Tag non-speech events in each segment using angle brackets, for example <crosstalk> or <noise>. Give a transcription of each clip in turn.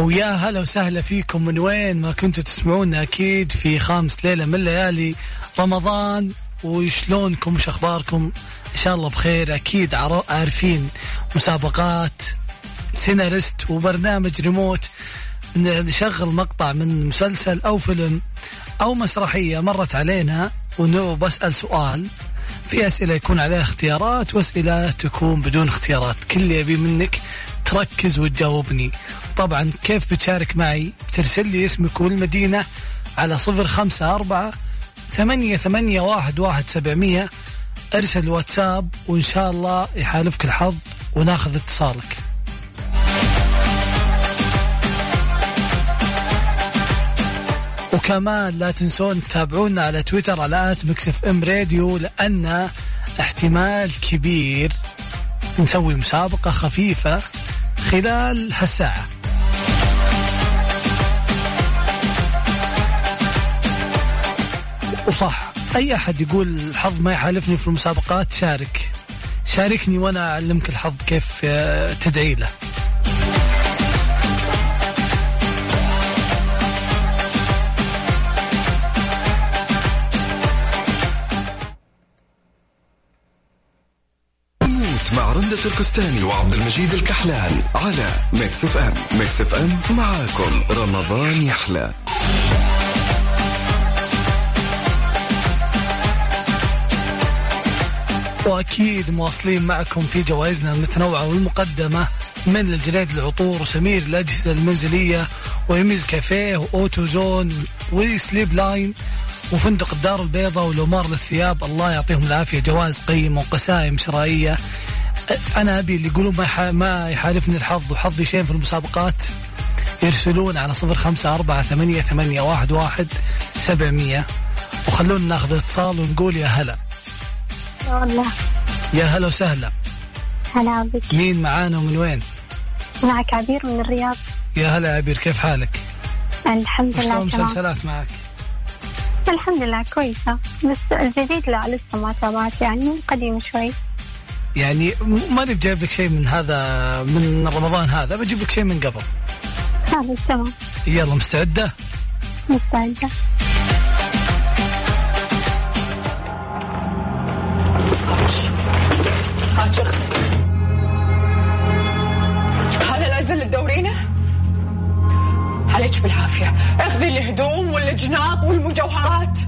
ويا هلا وسهلا فيكم. من وين ما كنتوا تسمعونا أكيد في خامس ليلة من ليالي رمضان. وشلونكم؟ وش أخباركم؟ إن شاء الله بخير. أكيد عارفين مسابقات سيناريست وبرنامج ريموت. نشغل مقطع من مسلسل أو فيلم أو مسرحية مرت علينا. وبسال سؤال. في أسئلة يكون عليها اختيارات وأسئلة تكون بدون اختيارات. كل اللي يبي منك تركز وتجاوبني. طبعا كيف بتشارك معي؟ ترسل لي اسمك والمدينة على صفر خمسة أربعة ثمانية ثمانية واحد واحد سبعمية. ارسل واتساب وإن شاء الله يحالفك الحظ وناخذ اتصالك. وكمان لا تنسون تتابعونا على تويتر على at Mix FM Radio لأن احتمال كبير نسوي مسابقة خفيفة خلال هالساعة. وصح. أي أحد يقول الحظ ما يحالفني في المسابقات شارك. شاركني وأنا أعلمك الحظ كيف آه، تدعي له. مع رندة تركستاني وعبد المجيد الكحلان على Mix FM. Mix FM معاكم. رمضان يحلى. وأكيد مواصلين معكم في جوائزنا المتنوعة والمقدمة من الجنيد للعطور وسمير الأجهزة المنزلية ويميز كافيه و Auto Zone و Sleep Line وفندق الدار البيضاء ولومار للثياب. الله يعطيهم العافية. جوائز قيمة وقسائم شرائية. أنا أبي اللي يقولون ما ما يحالفني الحظ وحظي شيء في المسابقات. يرسلون على صفر خمسة أربعة ثمانية, ثمانية واحد, واحد سبعمية. وخلونا ناخذ اتصال ونقول يا هلا. والله. يا هلا وسهلا. هلا بك. مين معانا ومن وين؟ معك عبير من الرياض. يا هلا عبير كيف حالك؟ الحمد لله شلون مسلسلات معك؟ الحمد لله كويسة. بس الجديد لا لسه ما تابعت يعني قديم شوي. يعني ماني بجايب لك شيء من هذا من رمضان هذا بجيب لك شيء من قبل. هذا تمام. يلا مستعدة؟ مستعدة. هذا العزل اللي تدورينه؟ عليك بالعافية اخذي الهدوم والجناط والمجوهرات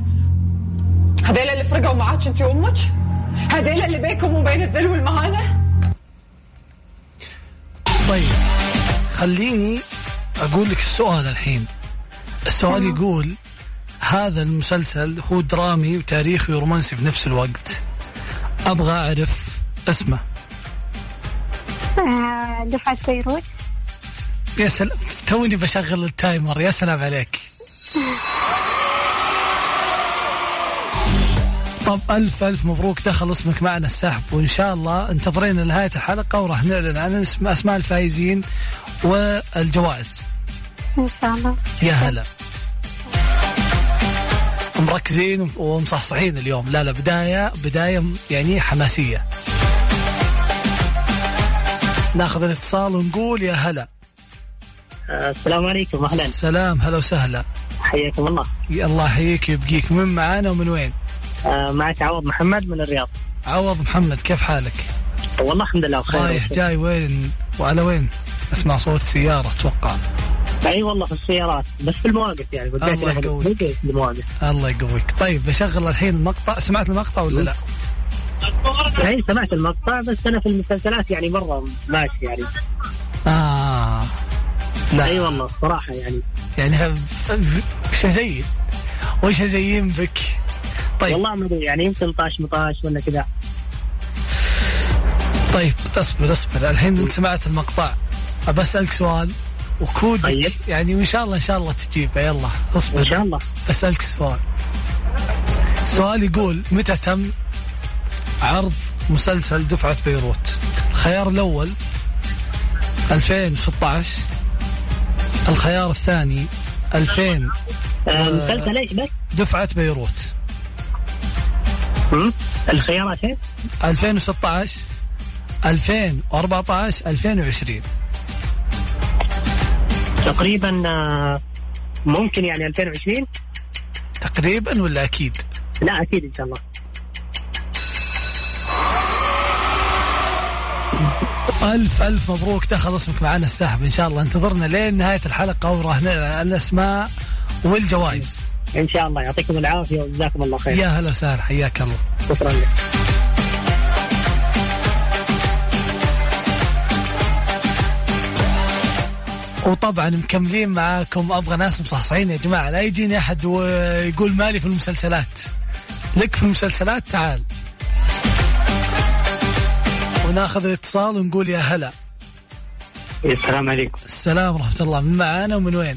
هذيل اللي فرقوا معاك انت وامك؟ هذيل اللي بينكم وبين الذل والمهانة؟ طيب خليني أقول لك السؤال الحين السؤال يقول هذا المسلسل هو درامي وتاريخي ورومانسي في نفس الوقت أبغى أعرف اسمه آه، دفعة بيروت. يا سلام توني بشغل التايمر يا سلام عليك. طب ألف ألف مبروك دخل اسمك معنا السحب وإن شاء الله انتظرينا لنهاية الحلقة وراح نعلن عن اسم أسماء الفائزين والجوائز. إن شاء الله. يا هلا. مركزين ومصحصحين اليوم. لا لا بداية بداية يعني حماسية. ناخذ الاتصال ونقول يا هلا. السلام عليكم أهلا. السلام هلا وسهلا. حياكم الله. يا الله يحييك ويبقيك. من معانا ومن وين؟ آه معك عوض محمد من الرياض. عوض محمد كيف حالك؟ والله الحمد لله بخير. رايح جاي وين؟ وعلى وين؟ اسمع صوت سيارة أتوقع. أي والله في السيارات بس في المواقف يعني الله يقويك. في المواقف. الله يقويك. طيب بشغل الحين المقطع. سمعت المقطع ولا لا؟ اي سمعت المقطع بس أنا في المسلسلات يعني مرة ماشي يعني. آه. لا أي والله صراحة يعني. يعني وش زين؟ وش زين بك طيب. والله ما أدري يعني يمكن طاش مطاش ولا كذا. طيب اصبر اصبر. الحين انت سمعت المقطع. أبى أسألك سؤال وكودك. طيب. يعني وإن شاء الله إن شاء الله تجيبه. يلا اصبر. إن شاء الله. بسالك سؤال. السؤال يقول متى تم عرض مسلسل دفعة بيروت الخيار الأول 2016 الخيار الثاني 2000 مسلسل إيش بس؟ دفعة بيروت الخيارات إيش؟ 2016 2014 2020 تقريبا آه، ممكن يعني 2020 تقريبا ولا أكيد؟ لا أكيد إن شاء الله ألف ألف مبروك دخل اسمك معنا السحب إن شاء الله. انتظرنا لين نهاية الحلقة وراح الأسماء والجوائز. إن شاء الله. يعطيكم العافية وجزاكم الله خير. يا هلا وسهلا حياك الله. شكرا لك. وطبعا مكملين معاكم أبغى ناس مصحصحين يا جماعة. لا يجيني أحد ويقول مالي في المسلسلات. لك في المسلسلات تعال. وناخذ الاتصال ونقول يا هلا. السلام عليكم. السلام ورحمة الله. من معانا ومن وين؟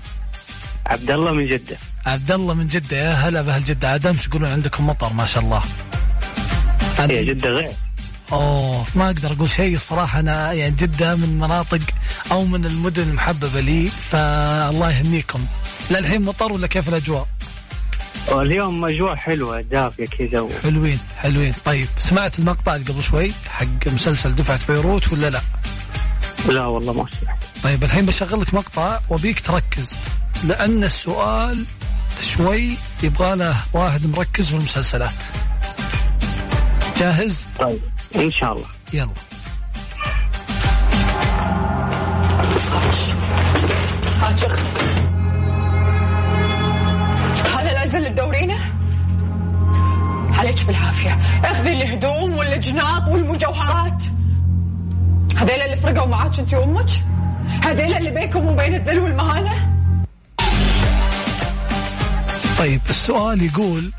عبد الله من جدة. عبد الله من جدة. يا هلا بأهل جدة. عاد أمس يقولون عندكم مطر ما شاء الله. هي جدة غير. أوه ما أقدر أقول شيء الصراحة. أنا يعني جدة من مناطق أو من المدن المحببة لي فالله يهنيكم. للحين مطر ولا كيف الأجواء؟ واليوم اجواء حلوة دافية كذا حلوين حلوين. طيب سمعت المقطع اللي قبل شوي حق مسلسل دفعة بيروت ولا لا؟ لا والله ما سمعت. طيب الحين بشغل لك مقطع وأبيك تركز لأن السؤال شوي يبغى له واحد مركز في المسلسلات. جاهز؟ طيب إن شاء الله. يلا. عليك بالعافية. أخذي الهدوم والجناط والمجوهرات. هذيل اللي فرقوا معاك أنت وأمك؟ هذيل اللي بينكم وبين الذل والمهانة؟ طيب السؤال يقول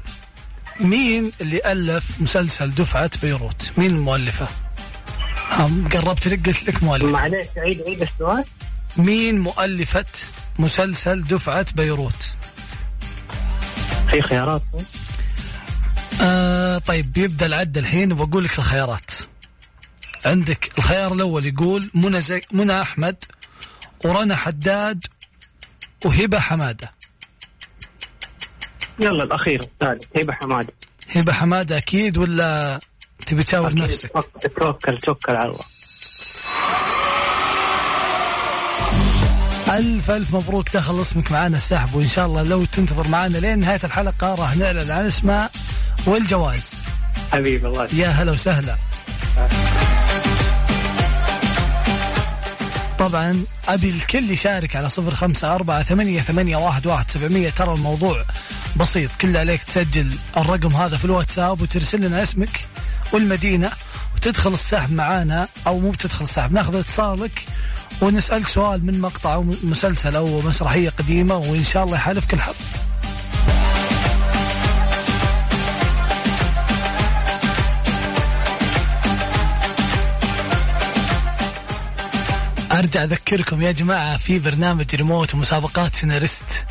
مين اللي ألف مسلسل دفعة بيروت؟ مين المؤلفة؟ هم قربت لك قلت لك مؤلف معليش عيد عيد السؤال. مين مؤلفة مسلسل دفعة بيروت؟ في خيارات آه طيب بيبدأ العد الحين وبقول لك الخيارات. عندك الخيار الأول يقول منى زك... منى أحمد ورنا حداد وهبة حمادة. يلا الأخير الثالث هبة حمادة. هبة حمادة أكيد ولا تبي تشاور. نفسك؟ توكل توكل على الله. ألف ألف مبروك دخل اسمك معانا السحب وإن شاء الله لو تنتظر معانا لين نهاية الحلقة راح نعلن عن اسماء والجوائز حبيبي الله يا هلا وسهلا. طبعا أبي الكل يشارك على صفر خمسة أربعة ثمانية, ثمانية واحد, واحد سبعمية. ترى الموضوع بسيط. كل عليك تسجل الرقم هذا في الواتساب وترسل لنا اسمك والمدينة وتدخل السحب معانا أو مو بتدخل السحب ناخذ اتصالك ونسألك سؤال من مقطع أو مسلسل أو مسرحية قديمة وإن شاء الله يحالفك الحظ. أرجع أذكركم يا جماعة في برنامج ريموت ومسابقات سيناريست.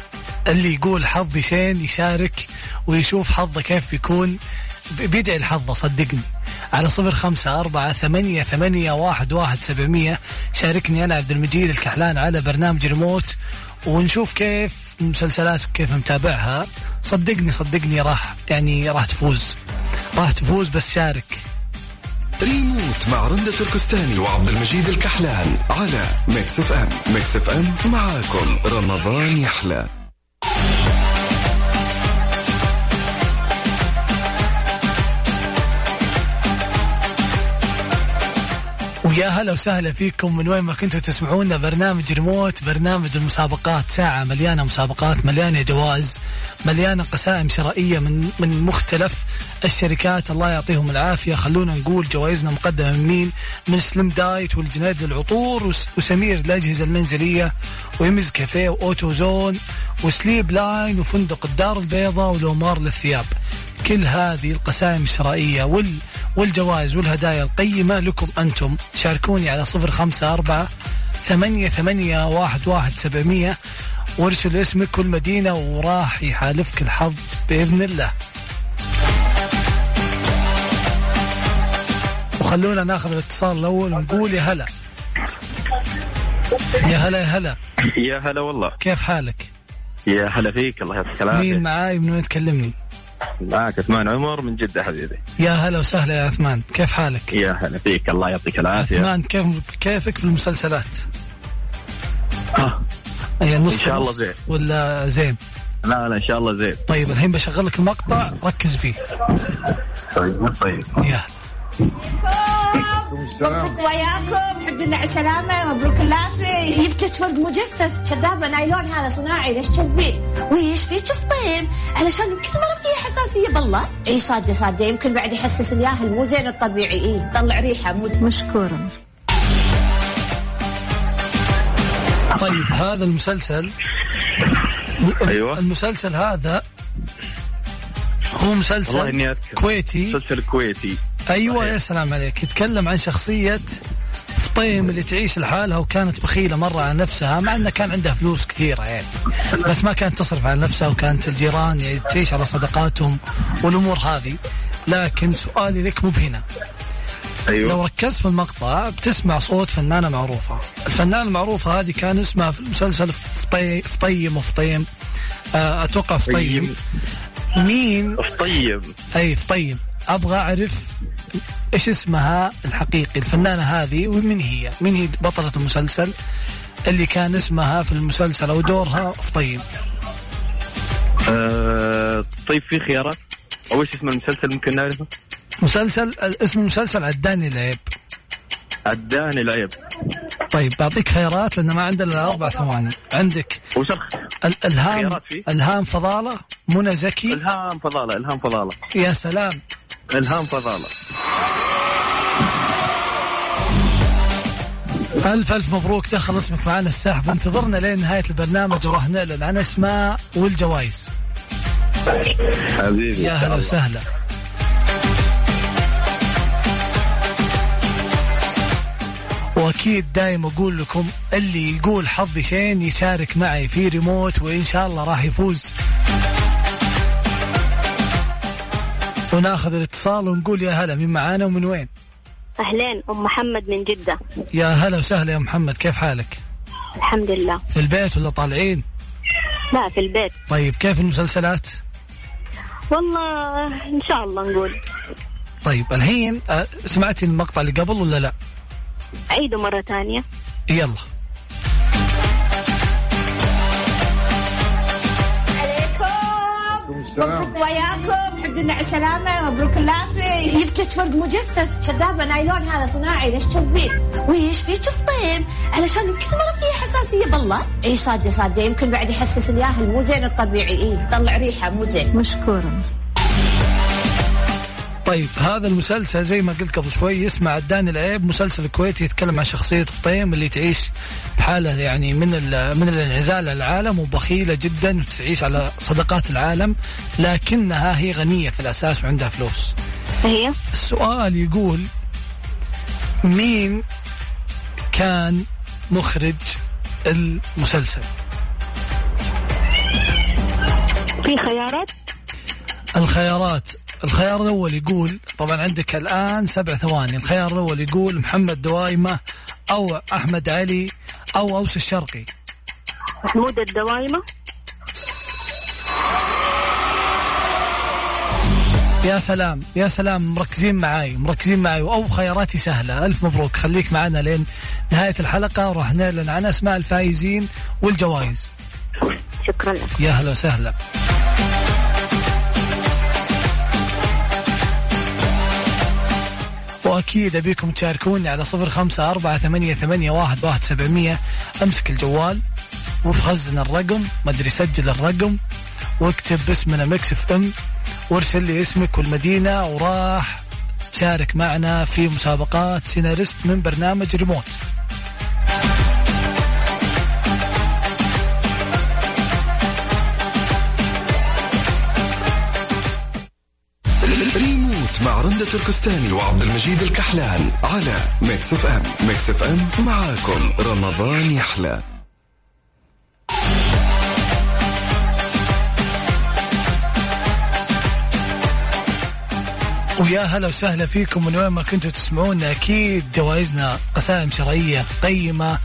اللي يقول حظي شين يشارك ويشوف حظه كيف بيكون. بيدعي الحظ صدقني. على صفر خمسة أربعة ثمانية, ثمانية واحد, واحد سبعمية. شاركني أنا عبد المجيد الكحلان على برنامج ريموت. ونشوف كيف مسلسلات وكيف متابعها. صدقني صدقني راح يعني راح تفوز. راح تفوز بس شارك. ريموت مع رندة تركستاني وعبد المجيد الكحلان على Mix FM. Mix FM معاكم. رمضان يحلى. ويا هلا وسهلا فيكم. من وين ما كنتوا تسمعونا برنامج ريموت برنامج المسابقات. ساعة مليانة مسابقات مليانة جوائز مليانة قسائم شرائية من من مختلف الشركات. الله يعطيهم العافية. خلونا نقول جوائزنا مقدمة من مين؟ من Slim Diet والجنيد للعطور وس- وسمير الأجهزة المنزلية ويمز كافيه و Auto Zone و Sleep Line وفندق الدار البيضاء ولومار للثياب. كل هذه القسائم الشرائية وال والجوائز والهدايا القيمة لكم أنتم. شاركوني على صفر خمسة أربعة ثمانية ثمانية واحد واحد سبعمية. وارسل اسمك والمدينة وراح يحالفك الحظ بإذن الله. وخلونا ناخذ الاتصال الأول ونقول يا هلا. يا هلا يا هلا. يا هلا والله. كيف حالك؟ يا هلا فيك الله يعطيك مين العافيه معاي؟ من وين تكلمني؟ معك عثمان عمر من جدة حبيبي يا هلا وسهلا يا عثمان كيف حالك؟ يا هلا فيك الله يعطيك العافية عثمان كيف كيفك في المسلسلات؟ آه. يعني نص إن شاء الله زين. ولا زين لا لا إن شاء الله زين طيب الحين بشغل لك المقطع ركز فيه طيب طيب يا مبروك وياكم. حب لنا على سلامة. مبروك اللافي. جبت لك ورد مجفف. كذابة نايلون هذا صناعي. ليش تكذبين ويش فيك فطيم علشان يمكن مرة فيها حساسية بالله. إي صادقة صادقة. يمكن بعد يحسس الياهل. مو زين الطبيعي. إي طلع ريحة. مو مشكورة. طيب هذا المسلسل أيوة. المسلسل هذا هو مسلسل إني أذكر. كويتي. مسلسل كويتي. أيوه صحيح. يا سلام عليك. يتكلم عن شخصية فطيم اللي تعيش لحالها وكانت بخيلة مرة على نفسها مع إنه كان عندها فلوس كثيرة يعني. بس ما كانت تصرف على نفسها وكانت الجيران يعني تعيش على صدقاتهم والأمور هذه. لكن سؤالي لك مو بهنا. لو أيوه ركزت في المقطع بتسمع صوت فنانة معروفة. الفنانة المعروفة هذه كان اسمها في المسلسل فطي فطيم وفطيم آه، أتوقع فطيم مين؟ طيب أي فطيم أبغى أعرف إيش اسمها الحقيقي الفنانة هذه ومن هي؟ من هي بطلة المسلسل؟ اللي كان اسمها في المسلسل أو دورها؟ فطيم آه طيب في خيارات؟ أو إيش اسم المسلسل ممكن نعرفه؟ مسلسل اسم المسلسل عداني العيب. عداني العيب. طيب بعطيك خيارات لأن ما عندنا إلا أربع ثواني. عندك وش الخ- الالهام خيارات فيه؟ الهام فضالة منى زكي. الهام فضالة الهام فضالة. يا سلام. إلهام فضالة. ألف ألف مبروك دخل اسمك معنا السحب. انتظرنا لين نهاية البرنامج وراح نعلن عن اسماء والجوائز. حبيبي يا هلا. وسهلا. وأكيد دايم أقول لكم اللي يقول حظي شين يشارك معي في ريموت وإن شاء الله راح يفوز. وناخذ الاتصال ونقول يا هلا مين معانا ومن وين؟ أهلين أم محمد من جدة. يا هلا وسهلا يا محمد كيف حالك؟ الحمد لله. في البيت ولا طالعين؟ لا في البيت. طيب كيف المسلسلات؟ والله إن شاء الله نقول. طيب الحين سمعتي المقطع اللي قبل ولا لا؟ عيدوا مرة ثانية. يلا. عليكم. وياكم. حب لنا على سلامة مبروك اللافي جبت لك مجفف. كذابة نايلون هذا صناعي ليش تكذبين ويش فيك فطيم علشان يمكن مرة فيها حساسية بالله. اي صادقة صادقة يمكن بعد يحسس الياهل مو زين الطبيعي. اي طلع ريحة مو زين. مشكورة. طيب هذا المسلسل زي ما قلت قبل شوي اسمه عدان العيب مسلسل كويتي يتكلم عن شخصية فطيم اللي تعيش بحالة يعني من من الانعزال عن العالم وبخيلة جدا وتعيش على صدقات العالم لكنها هي غنية في الأساس وعندها فلوس. هي؟ السؤال يقول مين كان مخرج المسلسل؟ في خيارات؟ الخيارات. الخيار الأول يقول طبعا عندك الآن سبع ثواني الخيار الأول يقول محمد دوايمة أو أحمد علي أو أوس الشرقي. محمود الدوايمة يا سلام يا سلام مركزين معاي مركزين معاي أو خياراتي سهلة. ألف مبروك خليك معنا لين نهاية الحلقة وراح نعلن عن أسماء الفائزين والجوائز. شكرا. لك يا هلا وسهلا. وأكيد أبيكم تشاركوني على صفر خمسة أربعة ثمانية, ثمانية واحد, واحد سبعمية. أمسك الجوال وخزن الرقم ما أدري سجل الرقم واكتب باسمنا Mix FM وارسل لي اسمك والمدينة وراح تشارك معنا في مسابقات سيناريست من برنامج Remote. Remote مع رندة تركستاني وعبد المجيد الكحلان على Mix FM. Mix FM معاكم. رمضان يحلى. ويا هلا وسهلا فيكم من وين ما كنتوا تسمعونا أكيد جوائزنا قسائم شرعية قيمة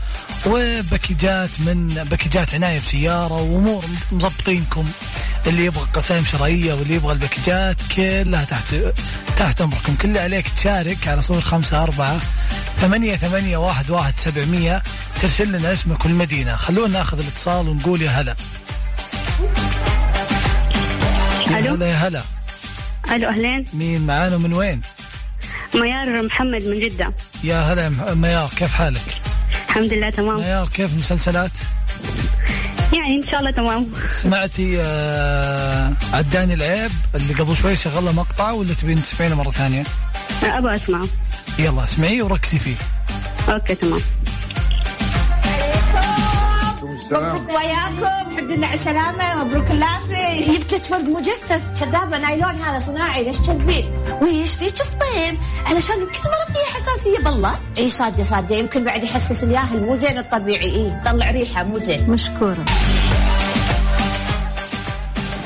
وباكيجات من باكيجات عناية بسيارة وأمور مضبطينكم. اللي يبغى قسائم شرعية واللي يبغى الباكيجات كلها تحت تحت أمركم. كل اللي عليك تشارك على صفر خمسة أربعة ثمانية ثمانية واحد واحد سبعمية. ترسل لنا اسمك والمدينة. خلونا ناخذ الاتصال ونقول يا هلا. يا. هلا يا هلا. ألو أهلين مين معانا من وين؟ ميار محمد من جدة يا هلا يا ميار كيف حالك؟ الحمد لله تمام ميار كيف المسلسلات؟ يعني إن شاء الله تمام سمعتي آه عداني العيب اللي قبل شوي شغلنا مقطع ولا تبين تسمعينه مرة ثانية؟ أبغى اسمع يلا اسمعيه وركزي فيه أوكي تمام وياكم حمد لله على السلامة مبروك اللافة. جبت لك فرد مجفف كذابة نايلون هذا صناعي ليش كذبين؟ ويش فيك فطيم علشان يمكن مرة فيها حساسية بالله. إي صادقة صادقة يمكن بعد يحسس الياهل مو زين الطبيعي. إي طلع ريحة مو زين. مشكورة.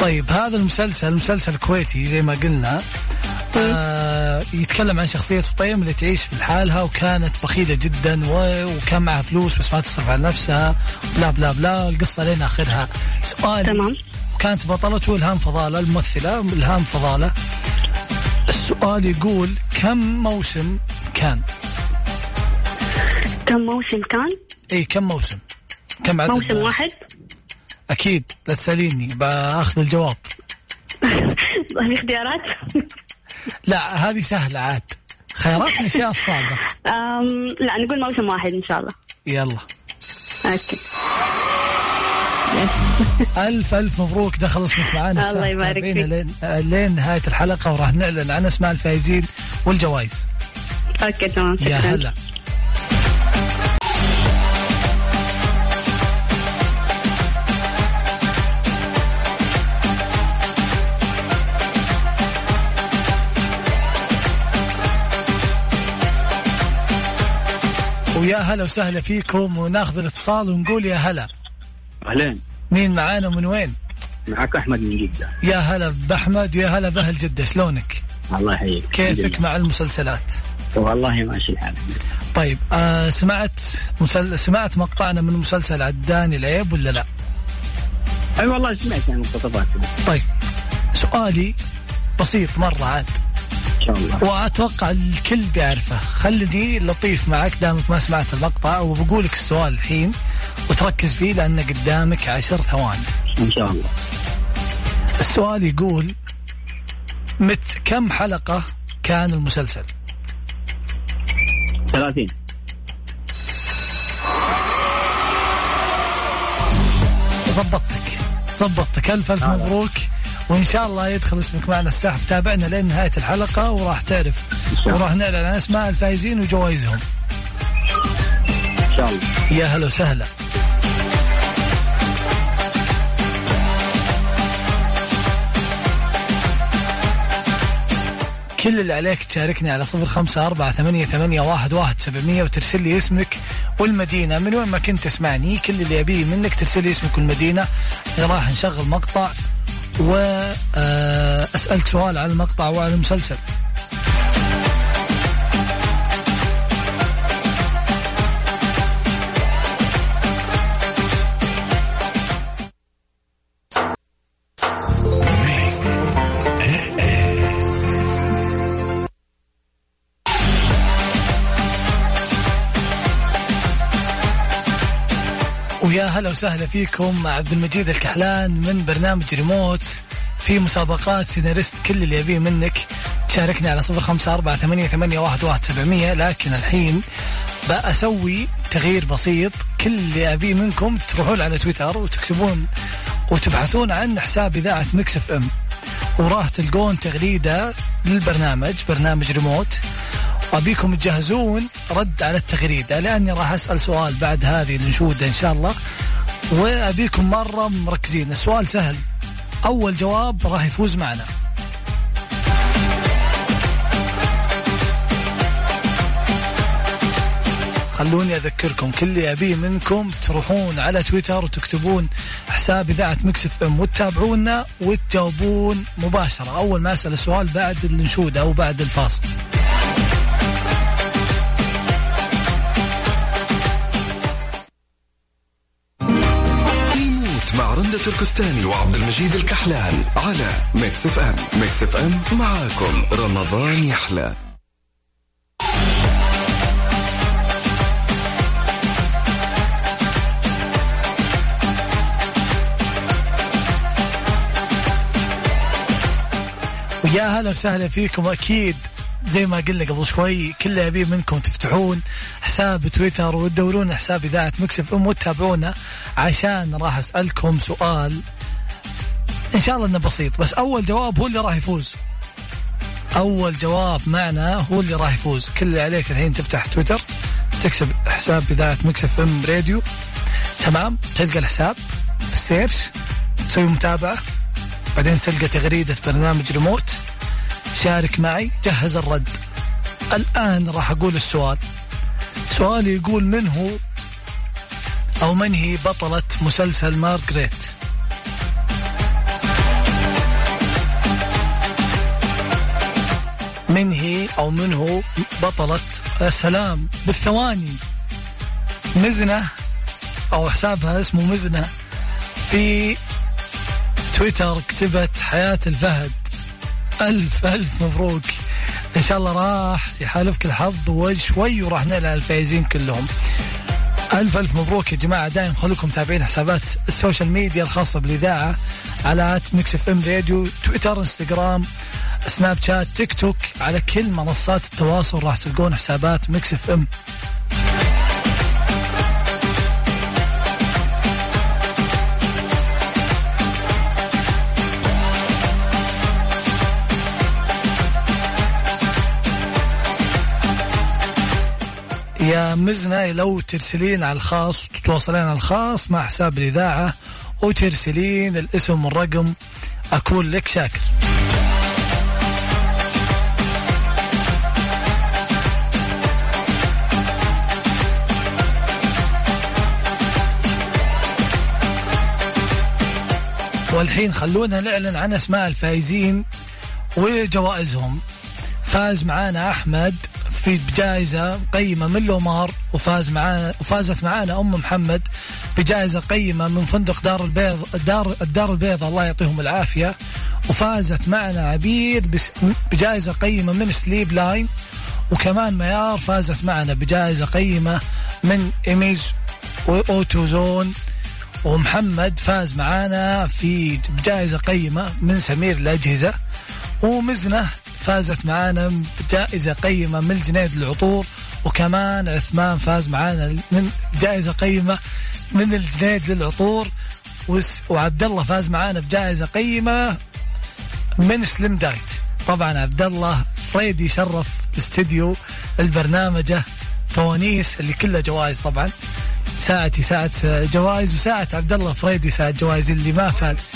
طيب هذا المسلسل مسلسل كويتي زي ما قلنا. آه يتكلم عن شخصية فطيم اللي تعيش في حالها وكانت بخيلة جدا وكان معها فلوس بس ما تصرف على نفسها. بلا بلا بلا القصة لين آخرها. سؤال. تمام. وكانت بطلته إلهام فضالة؟ الممثلة إلهام فضالة. السؤال يقول كم موسم كان؟ كم موسم كان؟ إي كم موسم؟ كم عدد موسم واحد؟ أكيد لا تسأليني بأخذ الجواب. <laughs> اختيارات؟ لا هذه سهلة عاد. خيارات الصعبه أم لا نقول موسم واحد إن شاء الله. يلا. أوكي. ألف ألف مبروك. دخل اسمك معانا. الله يبارك فيك. لين لين نهاية الحلقة وراح نعلن عن أسماء الفائزين والجوائز. okay تمام. يا هلا. ويا هلا وسهلا فيكم وناخذ الاتصال ونقول يا هلا أهلين مين معانا ومن وين؟ معك أحمد من جدة يا هلا بأحمد ويا هلا بأهل جدة شلونك؟ الله يحييك كيفك مع المسلسلات؟ والله ماشي الحال طيب آه سمعت مسل... سمعت مقطعنا من مسلسل عداني العيب ولا لا؟ أي والله سمعت عن مقتطفات طيب سؤالي بسيط مرة عاد شاء الله. وأتوقع الكل بيعرفه. خلني لطيف معك دامك ما سمعت المقطع وبقول لك السؤال الحين وتركز فيه لأنه قدامك عشر ثواني. إن شاء الله. السؤال يقول مت كم حلقة كان المسلسل؟ 30 ضبطتك. ضبطتك. ألف ألف مبروك. وإن شاء الله يدخل اسمك معنا السحب تابعنا لين نهاية الحلقة وراح تعرف. وراح نعلن عن أسماء الفائزين وجوائزهم. إن شاء الله. يا هلا وسهلا. كل اللي عليك تشاركني على صفر خمسة أربعة ثمانية, ثمانية واحد, واحد سبعمية وترسل لي اسمك والمدينة. من وين ما كنت تسمعني كل اللي أبيه منك ترسل لي اسمك والمدينة. راح نشغل مقطع وأسألك سؤال على المقطع وعلى المسلسل. هلا وسهلا فيكم. عبد المجيد الكحلان من برنامج ريموت في مسابقات سيناريست كل اللي أبيه منك. تشاركني على صفر خمسة أربعة ثمانية, ثمانية واحد, واحد سبعمية. لكن الحين بأسوي تغيير بسيط. كل اللي أبيه منكم تروحون على تويتر وتكتبون وتبحثون عن حساب إذاعة Mix FM. وراح تلقون تغريدة للبرنامج برنامج ريموت. وابيكم تجهزون رد على التغريدة لأني راح أسأل سؤال بعد هذه الانشوده إن شاء الله. وأبيكم مرة مركزين. السؤال سهل. أول جواب راح يفوز معنا. خلوني أذكركم كل اللي أبيه منكم تروحون على تويتر وتكتبون حساب إذاعة Mix FM وتتابعونا وتجاوبون مباشرة. أول ما أسأل السؤال بعد الانشوده أو بعد الفاصل. رندة تركستاني وعبد المجيد الكحلان على Mix FM Mix FM معاكم. رمضان يحلى. ويا هلا وسهلا فيكم أكيد. زي ما قلنا قبل شوي كل أبي منكم تفتحون حساب تويتر وتدورون حساب إذاعة Mix FM وتتابعونا عشان راح أسألكم سؤال. إن شاء الله إنه بسيط بس أول جواب هو اللي راح يفوز. أول جواب معنا هو اللي راح يفوز. كل اللي عليك الحين تفتح تويتر تكتب حساب إذاعة Mix FM Radio. تمام؟ تلقى الحساب في ال search تسوي متابعة بعدين تلقى تغريدة برنامج ريموت. شارك معي جهز الرد. الآن راح أقول السؤال. سؤالي يقول من هو أو من هي بطلة مسلسل مارغريت؟ من هي أو من هو بطلة؟ سلام بالثواني. مزنة أو حسابها اسمه مزنة في تويتر كتبت حياة الفهد. ألف ألف مبروك. إن شاء الله راح يحالفك الحظ وشوي وراح نعلن الفائزين كلهم. ألف ألف مبروك يا جماعة. دائما خلوكم متابعين حسابات ال social media الخاصة بالإذاعة على at Mix FM Radio تويتر إنستغرام سناب شات تيك توك على كل منصات التواصل راح تلقون حسابات Mix FM. يا مزنة لو ترسلين على الخاص تتواصلين على الخاص مع حساب الإذاعة وترسلين الاسم والرقم أكون لك شاكر. والحين خلونا نعلن عن أسماء الفائزين وجوائزهم. فاز معانا أحمد في بجائزة قيمة من لومار وفاز معانا وفازت معانا أم محمد بجائزة قيمة من فندق دار البيض الدار الدار البيضاء الله يعطيهم العافية. وفازت معنا عبير بجائزة قيمة من Sleep Line. وكمان ميار فازت معنا بجائزة قيمة من إيميز و Auto Zone. ومحمد فاز معانا في بجائزة قيمة من سمير الأجهزة. ومزنة فازت معانا بجائزة قيمة من الجنيد للعطور وكمان عثمان فاز معانا من جائزة قيمة من الجنيد للعطور وعبد الله فاز معانا بجائزة قيمة من سلم دايت طبعا عبد الله فريدي شرف استديو البرنامجة فوانيس اللي كلها جوائز طبعا. ساعتي ساعة جوائز وساعة عبد الله فريدي ساعة جوائز اللي ما فاز.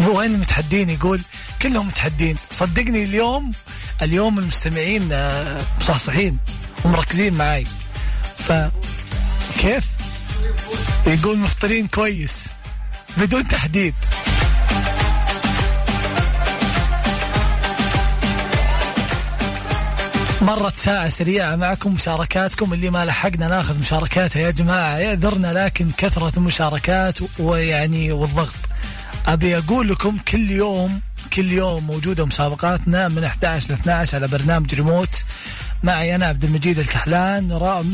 وين المتحدين يقول كلهم متحدين. صدقني اليوم اليوم المستمعين آه، مصحصحين ومركزين معاي. ف كيف؟ يقول مفطرين كويس بدون تحديد. مرت ساعة سريعة معكم مشاركاتكم اللي ما لحقنا ناخذ مشاركاتها يا جماعة. يعذرنا لكن كثرة المشاركات ويعني والضغط. أبي أقول لكم كل يوم كل يوم موجودة مسابقاتنا من 11 ل 12 على برنامج ريموت. معي أنا عبد المجيد الكحلان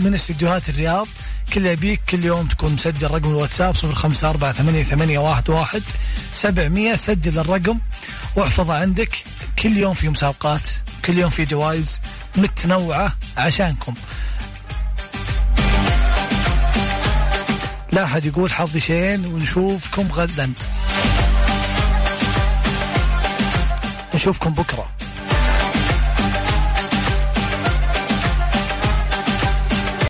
من استديوهات الرياض. كل يبيك كل يوم تكون مسجل رقم الواتساب صفر خمسة أربعة ثمانية, ثمانية واحد, واحد. سبعمية سجل الرقم. واحفظه عندك. كل يوم في مسابقات كل يوم في جوائز متنوعة عشانكم. لا أحد يقول حظي شين ونشوفكم غدا. نشوفكم بكرة.